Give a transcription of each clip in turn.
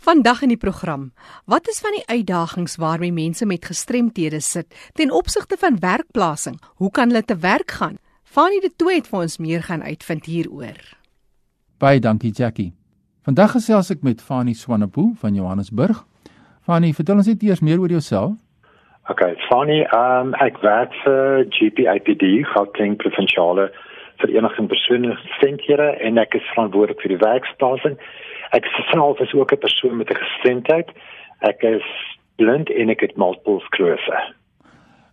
Vandag in die program, wat is van die uitdagings waarmee mense met gestremthede sit ten opsigte van werkplasing? Hoe kan hulle te werk gaan? Fanie de Tooi het vir ons meer gaan uitvind hieroor. Baie dankie Jackie. Vandag gesels ek met Fanie Swanepoel van Johannesburg. Fanie, vertel ons net eers meer oor jouself. Okay, Fanie, um, ek werk vir GPIPD, Gauteng Provinsiale Vereniging Gestremdhede en ek is verantwoordelik vir die werksplasing. Ek self is ook 'n persoon met 'n gestremdheid. Ek is blind en ek het multiple sklerose.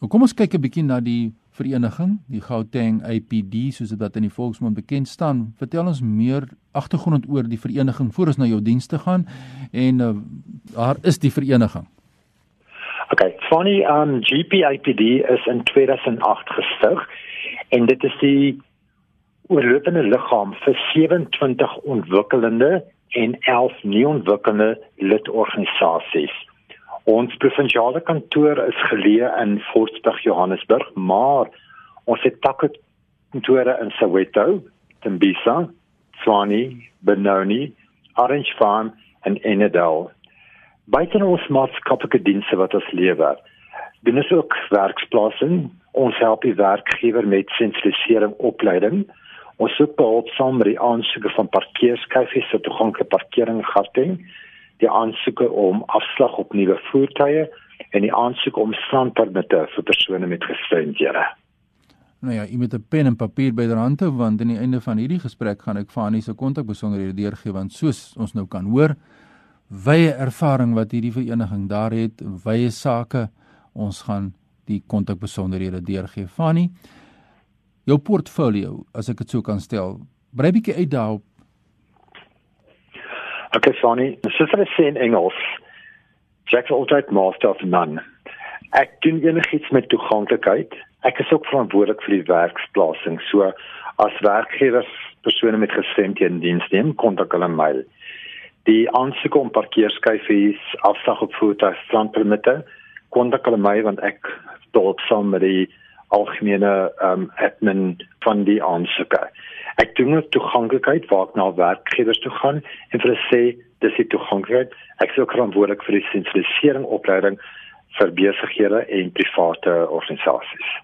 Nou kom ons kyk 'n bietjie na die vereniging, die Gauteng APD soos dit wat in die volksmond bekend staan. Vertel ons meer agtergrond oor die vereniging voor ons na jou dienste gaan en uh, daar is die vereniging. Okay, funny um GPIPD is in 2008 gestig en dit is die oorlopende liggaam vir 27 ontwikkelende en 11 nie-ontwikkelde lidorganisasies. Ons provinsiale kantoor is geleë in Fortsburg, Johannesburg, maar ons het takke kantore in Soweto, Tembisa, Tshwane, Benoni, Orange Farm en Enedal. Buiten ons maatskaplike dienste wat ons lewer, doen ons ook werksplasing. Ons help die werkgewer met sensitisering opleiding Ons soek behulp saam met die aansoeke van parkeerskyfies vir toeganklike parkering in Gauteng, die aansoeke om afslag op nuwe voertuie en die aansoek om strandpermitte vir persone met gestremdhede. Nou ja, jy moet 'n pen en papier byderhand hou want aan die einde van hierdie gesprek gaan ek vir Annie se kontakbesonderhede deurgee want soos ons nou kan hoor, wye ervaring wat hierdie vereniging daar het, wye sake, ons gaan die kontakbesonderhede deurgee. Fanny, jou portfolio, as ek dit so kan stel. Brei bietjie uit daarop. Okay, Sonny, soos hulle sê in Engels, Jack altyd master of none. Ek doen enigiets met toeganklikheid. Ek is ook verantwoordelik vir die werksplasing. So as werkgewers persone met gestremdhede in diens neem, kontak hulle my. Die aansoek om parkeerskyfies, afslag op voertuie, strandpermitte, kontak hulle my want ek dalk saam met die algemene um, admin van die aansoeke. Ek doen ook toeganklikheid waar ek na werkgewers toe gaan en vir hulle sê dis die toeganklikheid. Ek is ook verantwoordelik vir die sensitisering opleiding vir besighede en private organisasies.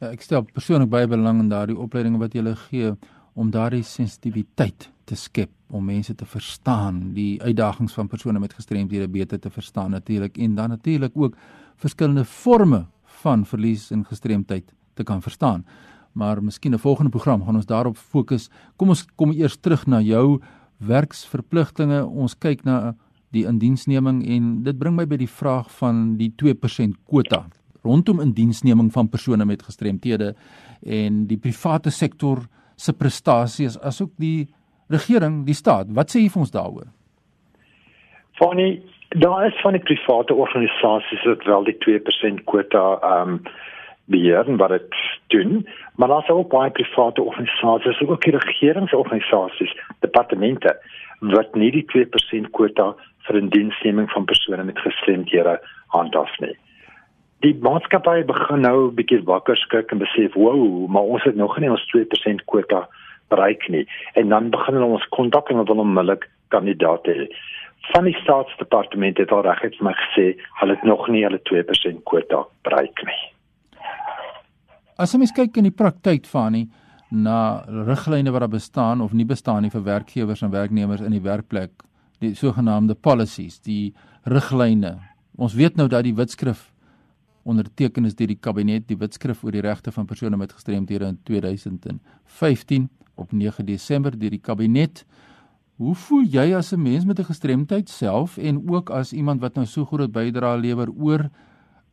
Ja, ek stel persoonlik baie belang in daardie opleidinge wat jy gee om daardie sensitiwiteit te skep om mense te verstaan, die uitdagings van persone met gestremdhede beter te verstaan natuurlik en dan natuurlik ook verskillende forme van verlies en gestremdheid te kan verstaan. Maar miskien 'n volgende program gaan ons daarop fokus. Kom ons kom eers terug na jou werksverpligtinge. Ons kyk na die indiensneming en dit bring my by die vraag van die 2% kwota rondom indiensneming van persone met gestremthede en die private sektor se prestasies asook die regering, die staat. Wat sê jy vir ons daaroor? Funny, Daar is van die private organisasies wat wel die 2% kwota ehm um, beheer wat dit doen, maar daar's ook baie private organisasies, ook die regeringsorganisasies, departemente wat nie die 2% kwota vir 'n diensneming van persone met gestremdhede handhaaf nie. Die maatskappy begin nou 'n bietjie wakker skrik en besef, "Wow, maar ons het nog nie ons 2% kwota bereik nie." En dan begin hulle ons kontak en wil onmiddellik kandidaate hê van die staatsdepartement het al reguit vir my gesê hulle het nog nie hulle 2% kwota bereik nie. As jy mens kyk in die praktyk van nie na riglyne wat daar bestaan of nie bestaan nie vir werkgewers en werknemers in die werkplek, die sogenaamde policies, die riglyne. Ons weet nou dat die wetskrif onderteken is deur die kabinet, die wetskrif oor die regte van persone met gestremdhede in 2015 op 9 Desember deur die kabinet. Hoe voel jy as 'n mens met 'n gestremdheid self en ook as iemand wat nou so groot bydrae lewer oor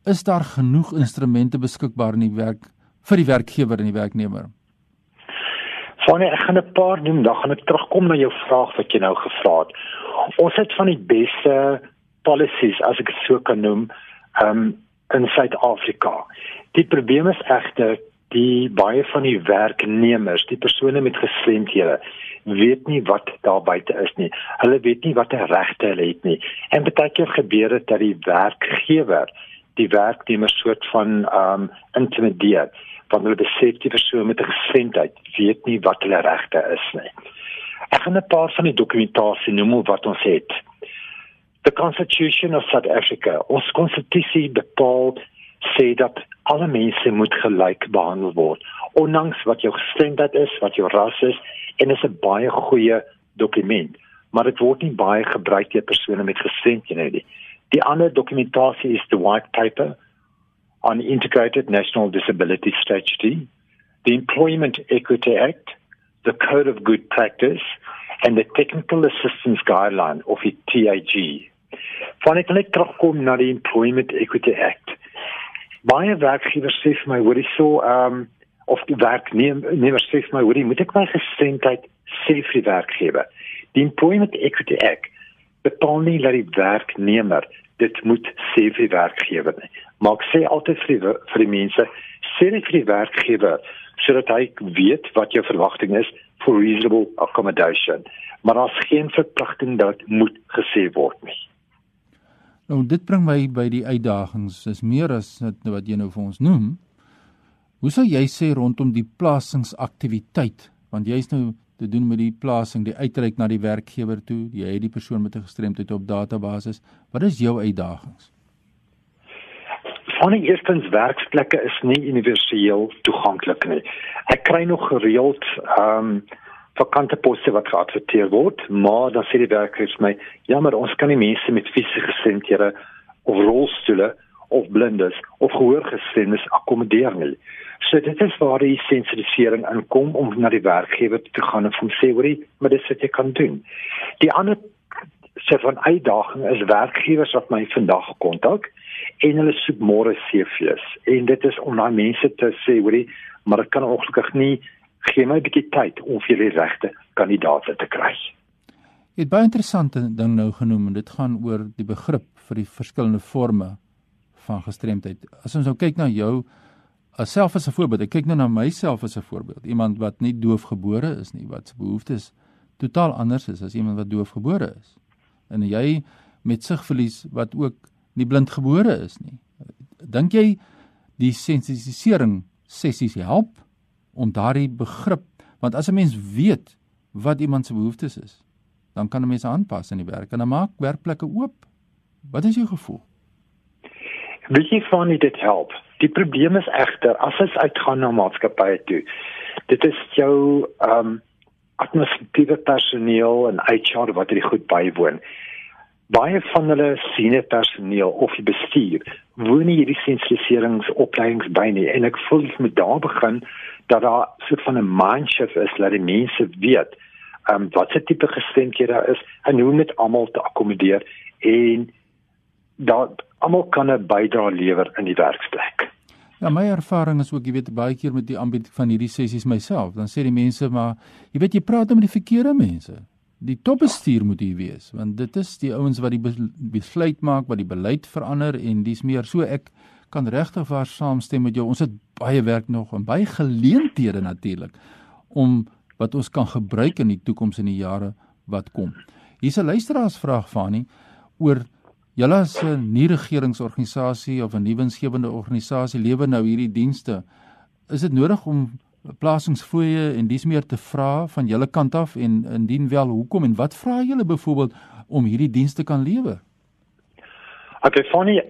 is daar genoeg instrumente beskikbaar in die werk vir die werkgewer en die werknemer? Fonne, ek gaan 'n paar noem, dan gaan ek terugkom na jou vraag wat jy nou gevra het. Ons het van die beste policies as ek dit so kan noem, um in Suid-Afrika. Die probleem is egter die baie van die werknemers, die persone met gestremdhede weet nie wat daar buite is nie. Hulle weet nie watter regte hulle het nie. En baie keer gebeur dit dat die werkgewer die werknemer soort van ehm um, intimideer want hulle besef die persoon met 'n gestremdheid weet nie wat hulle regte is nie. Ek gaan 'n paar van die dokumentasie noem wat ons het. The Constitution of South Africa, ons konstitusie bepaal sê dat alle mense moet gelyk behandel word, ondanks wat jou gestremdheid is, wat jou ras is, en is 'n baie goeie dokument, maar dit word nie baie gebruik deur persone met gestremdhede nie. Die ander dokumentasie is the white paper on integrated national disability strategy, the Employment Equity Act, the Code of Good Practice, and the Technical Assistance Guideline of the TAG. Van ek net terugkom na die Employment Equity Act. Baie werkgewers sê vir my, hoorie so, ehm um, of die werknemer sê vir my, hoorie, moet ek my gestremdheid sê vir die werkgewer? Die Employment Equity Act bepaal nie dat die werknemer dit moet sê vir die werkgewer nie. Maar ek sê altyd vir die, vir die mense, sê dit vir die werkgewer sodat hy weet wat jou verwagting is for reasonable accommodation. Maar daar's geen verpligting dat moet gesê word nie. Nou dit bring my by die uitdagings. Dis meer as wat jy nou vir ons noem. Hoe sou jy sê rondom die plasingsaktiwiteit? Want jy's nou te doen met die plasing, die uitreik na die werkgewer toe, jy het die persoon met 'n gestremdheid op database. Wat is jou uitdagings? Van die eerstens werksplekke is nie universeel toeganklik nie. Ek kry nog gereeld ehm um, vakante poste wat geadverteer word, maar dan sê die werkgewers my, ja, maar ons kan nie mense met fisiese gestremthede of rolstoele of blindes of gehoorgestremdes akkommodeer nie. So dit is waar die sensitisering inkom om na die werkgewer te gaan en hom sê, "Hoerie, maar dis wat jy kan doen." Die ander sê van uitdaging is werkgewers wat my vandag kontak en hulle soek môre CV's en dit is om daai mense te sê, "Hoerie, maar dit kan ongelukkig nie gee my 'n bietjie tyd om vir die regte kandidaate te kry. Jy het baie interessante ding nou genoem en dit gaan oor die begrip vir die verskillende forme van gestremdheid. As ons nou kyk na jou self as 'n voorbeeld, ek kyk nou na myself as 'n voorbeeld, iemand wat nie doofgebore is nie, wat se behoeftes totaal anders is as iemand wat doofgebore is. En jy met sigverlies wat ook nie blindgebore is nie. Dink jy die sensitisering sessies help om daardie begrip want as 'n mens weet wat iemand se behoeftes is, dan kan 'n mens aanpas in die werk en dan maak werkplekke oop. Wat is jou gevoel? Wie jy van dit help. Die probleem is egter as ons uitgaan na maatskappye toe. Dit is jou ehm um, administratiewe personeel en HR wat hierdie goed bywoon baie van hulle senior personeel of die bestuur woon nie hierdie sensitiseringsopleidings by nie en ek voel ek moet daar begin dat daar so 'n van 'n mindshift is dat die mense weet um, wat se tipe gestremdhede daar is en hoe om dit almal te akkommodeer en dat almal kan 'n bydrae lewer in die werksplek. Ja, my ervaring is ook, jy weet, baie keer met die aanbied van hierdie sessies myself, dan sê die mense maar, jy weet jy praat met die verkeerde mense die topbestuur moet hier wees want dit is die ouens wat die besluit maak wat die beleid verander en dis meer so ek kan regtig waar saamstem met jou ons het baie werk nog en baie geleenthede natuurlik om wat ons kan gebruik in die toekoms in die jare wat kom. Hier's 'n luisteraarsvraag van nie oor julle as 'n nie regeringsorganisasie of 'n nuwensgewende organisasie lewer nou hierdie dienste. Is dit nodig om plasingsfooie en dis meer te vra van julle kant af en indien wel hoekom en wat vra julle byvoorbeeld om hierdie dienste kan lewer? Okay, funny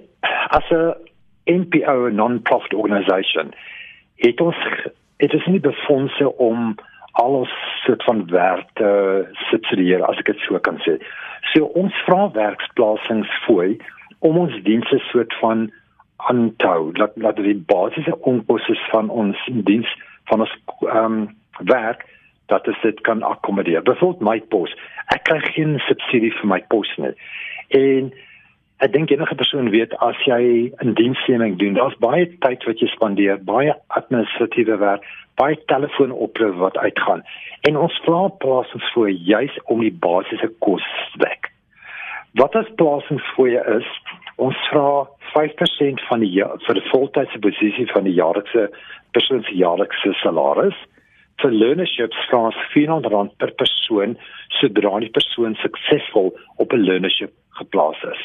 as 'n NPO non-profit organisation. Het ons het is nie befondse om alles soort van werk te subsidieer as ek dit so kan sê. So ons vra werksplasings om ons dienste soort van aanhou dat dat die basiese onkoste van ons diens van ons ehm um, werk dat dit kan akkommodeer. Byvoorbeeld my pos. Ek kry geen subsidie vir my pos nie. En ek dink enige persoon weet as jy 'n diensneming doen, daar's baie tyd wat jy spandeer, baie administratiewe werk, baie telefoonoproepe wat uitgaan. En ons vra plasings vir juis om die basiese kos dek. Wat as plasings vir jou is, ons vra 5% van die vir die voltydse posisie van die jaarlikse persoon se jaarlikse salaris vir learnerships vras R400 per persoon sodra die persoon suksesvol op 'n learnership geplaas is.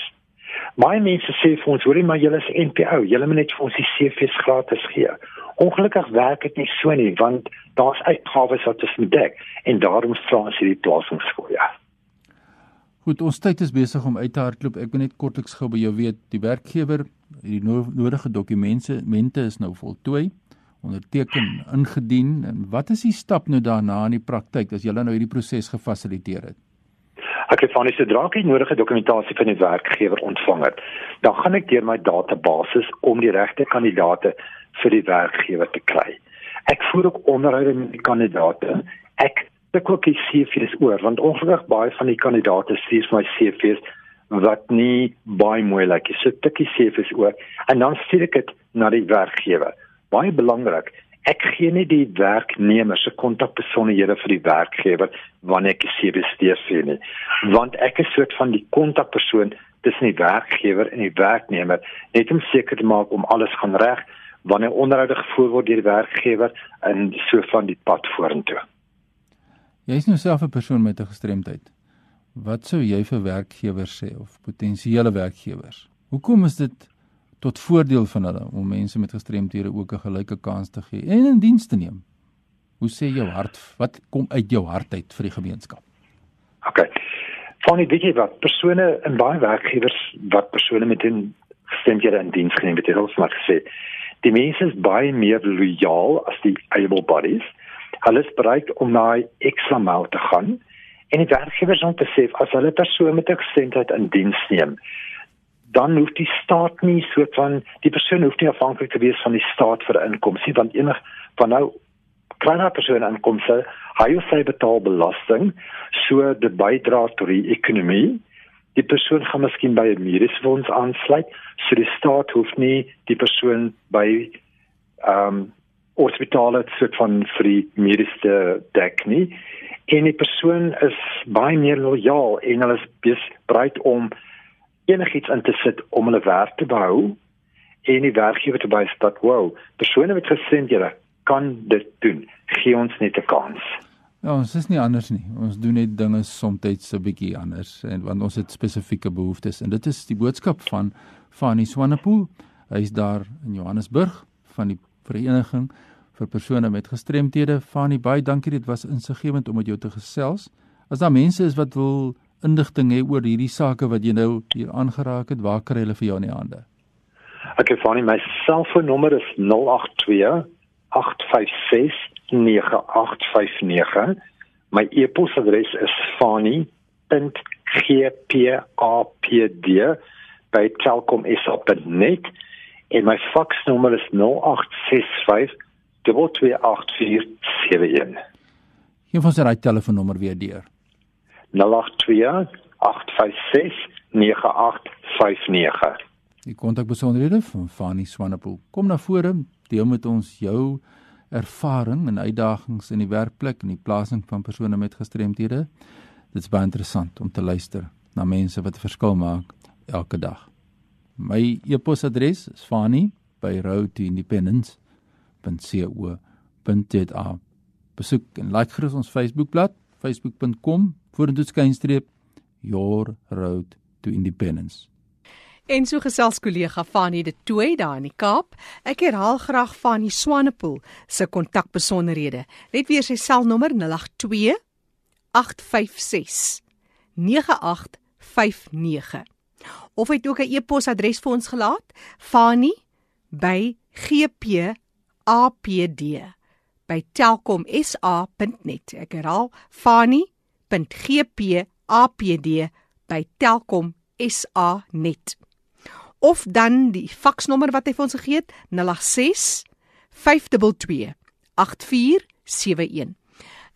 My mense sê vir ons, hoorie maar julle is NPO, julle moet net vir ons die CV's gratis gee. Ongelukkig werk dit nie so nie want daar's uitgawes wat ons moet dek en daarom vra ons hierdie plasings vir jou. Goed, ons tyd is besig om uit te hardloop. Ek wil net kortliks gou by jou weet, die werkgewer, die nodige dokumente mente is nou voltooi, onderteken, ingedien en wat is die stap nou daarna in die praktyk as jy nou hierdie proses gefasiliteer het? Ek het van die sodra ek die nodige dokumentasie van die werkgewer ontvang het, dan gaan ek deur my database om die regte kandidaate vir die werkgewer te kry. Ek voer ook onderhoude met die kandidaate. Ek ek ook die CV's oor want ongelukkig baie van die kandidaate stuur vir my CV's wat nie baie mooi lyk nie. So tikkie CV's oor en dan stuur ek dit na die werkgewer. Baie belangrik, ek gee nie die werknemer se kontakbesonderhede vir die werkgewer wanneer ek die CV's stuur nie. Want ek is soort van die kontakpersoon tussen die werkgewer en die werknemer net om seker te maak om alles gaan reg wanneer onderhoude gevoer word deur die werkgewer en so van die pad vorentoe. Jy is nou self 'n persoon met 'n gestremdheid. Wat sou jy vir werkgewers sê of potensiële werkgewers? Hoekom is dit tot voordeel van hulle om mense met gestremthede ook 'n gelyke kans te gee en in diens te neem? Hoe sê jou hart? Wat kom uit jou hart uit vir die gemeenskap? OK. Van die dinge wat persone en baie werkgewers wat persone met 'n gestremdhede in diens geneem het, het ons maar gesê, die mense is baie meer lojaal as die able bodies hulle is bereid om na ekstra myl te gaan en die werkgewers te sê as hulle persoon met 'n gesindheid in diens neem dan hoef die staat nie so van die persoon hoef nie afhanklik te wees van die staat vir inkomste want enig van nou kleiner persoon inkomste hy hoef sy betaal belasting so die bydra tot die ekonomie. Die persoon gaan miskien by 'n mediese fonds aansluit so die staat hoef nie die persoon by ehm um, hospitale soort van vir die mediese dek nie. En die persoon is baie meer lojaal en hulle is bereid om enigiets in te sit om hulle werk te behou en die werkgewer te bys dat wow, persone met gesindhede kan dit doen. Gee ons net 'n kans. Ja, ons is nie anders nie. Ons doen net dinge soms 'n bietjie anders en want ons het spesifieke behoeftes en dit is die boodskap van Fanny Swanepoel. Hy is daar in Johannesburg van die vereniging vir persone met gestremthede. Fanie, baie dankie. Dit was insiggewend om met jou te gesels. As daar mense is wat wil inligting hê oor hierdie sake wat jy nou hier aangeraak het, waar kry hulle vir jou in die hande? Ek het Fanie, my selfoonnommer is 082 856 9859. My e-posadres is fanie.gpapd@telkomsa.net en my faksnommer is 0865 22841. Hier van sy ry telefoonnommer weer deur. 082 856 9859. Die kontakbesonderhede van Fanny Swanepoel. Kom na vore, deel met ons jou ervaring en uitdagings in die werkplek en die plasing van persone met gestremthede. Dit is baie interessant om te luister na mense wat 'n verskil maak elke dag. My e-posadres is fanny@roadtoindependence.com www.rsg.co.za. Besoek en like gerus ons Facebookblad, facebook.com vorentoe skynstreep your road to independence. En so gesels kollega Fanie de Tooi daar in die Kaap. Ek herhaal graag Fanie Swanepoel se kontakbesonderhede. Net weer sy selnommer 082 856 9859. Of het ook 'n e-posadres vir ons gelaat, fanie@gp apd by telkomsa.net. Ek herhaal fani.gpapd by telkomsa.net. Of dan die faksnommer wat hy vir ons gegee het 086 522 8471.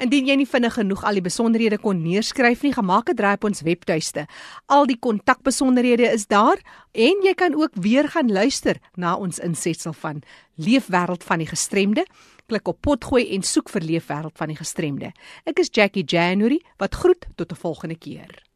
Indien jy nie vinnig genoeg al die besonderhede kon neerskryf nie, gemaak 'n draai op ons webtuiste. Al die kontakbesonderhede is daar en jy kan ook weer gaan luister na ons insetsel van Leefwêreld van die Gestremde. Klik op potgooi en soek vir Leefwêreld van die Gestremde. Ek is Jackie January wat groet tot 'n volgende keer.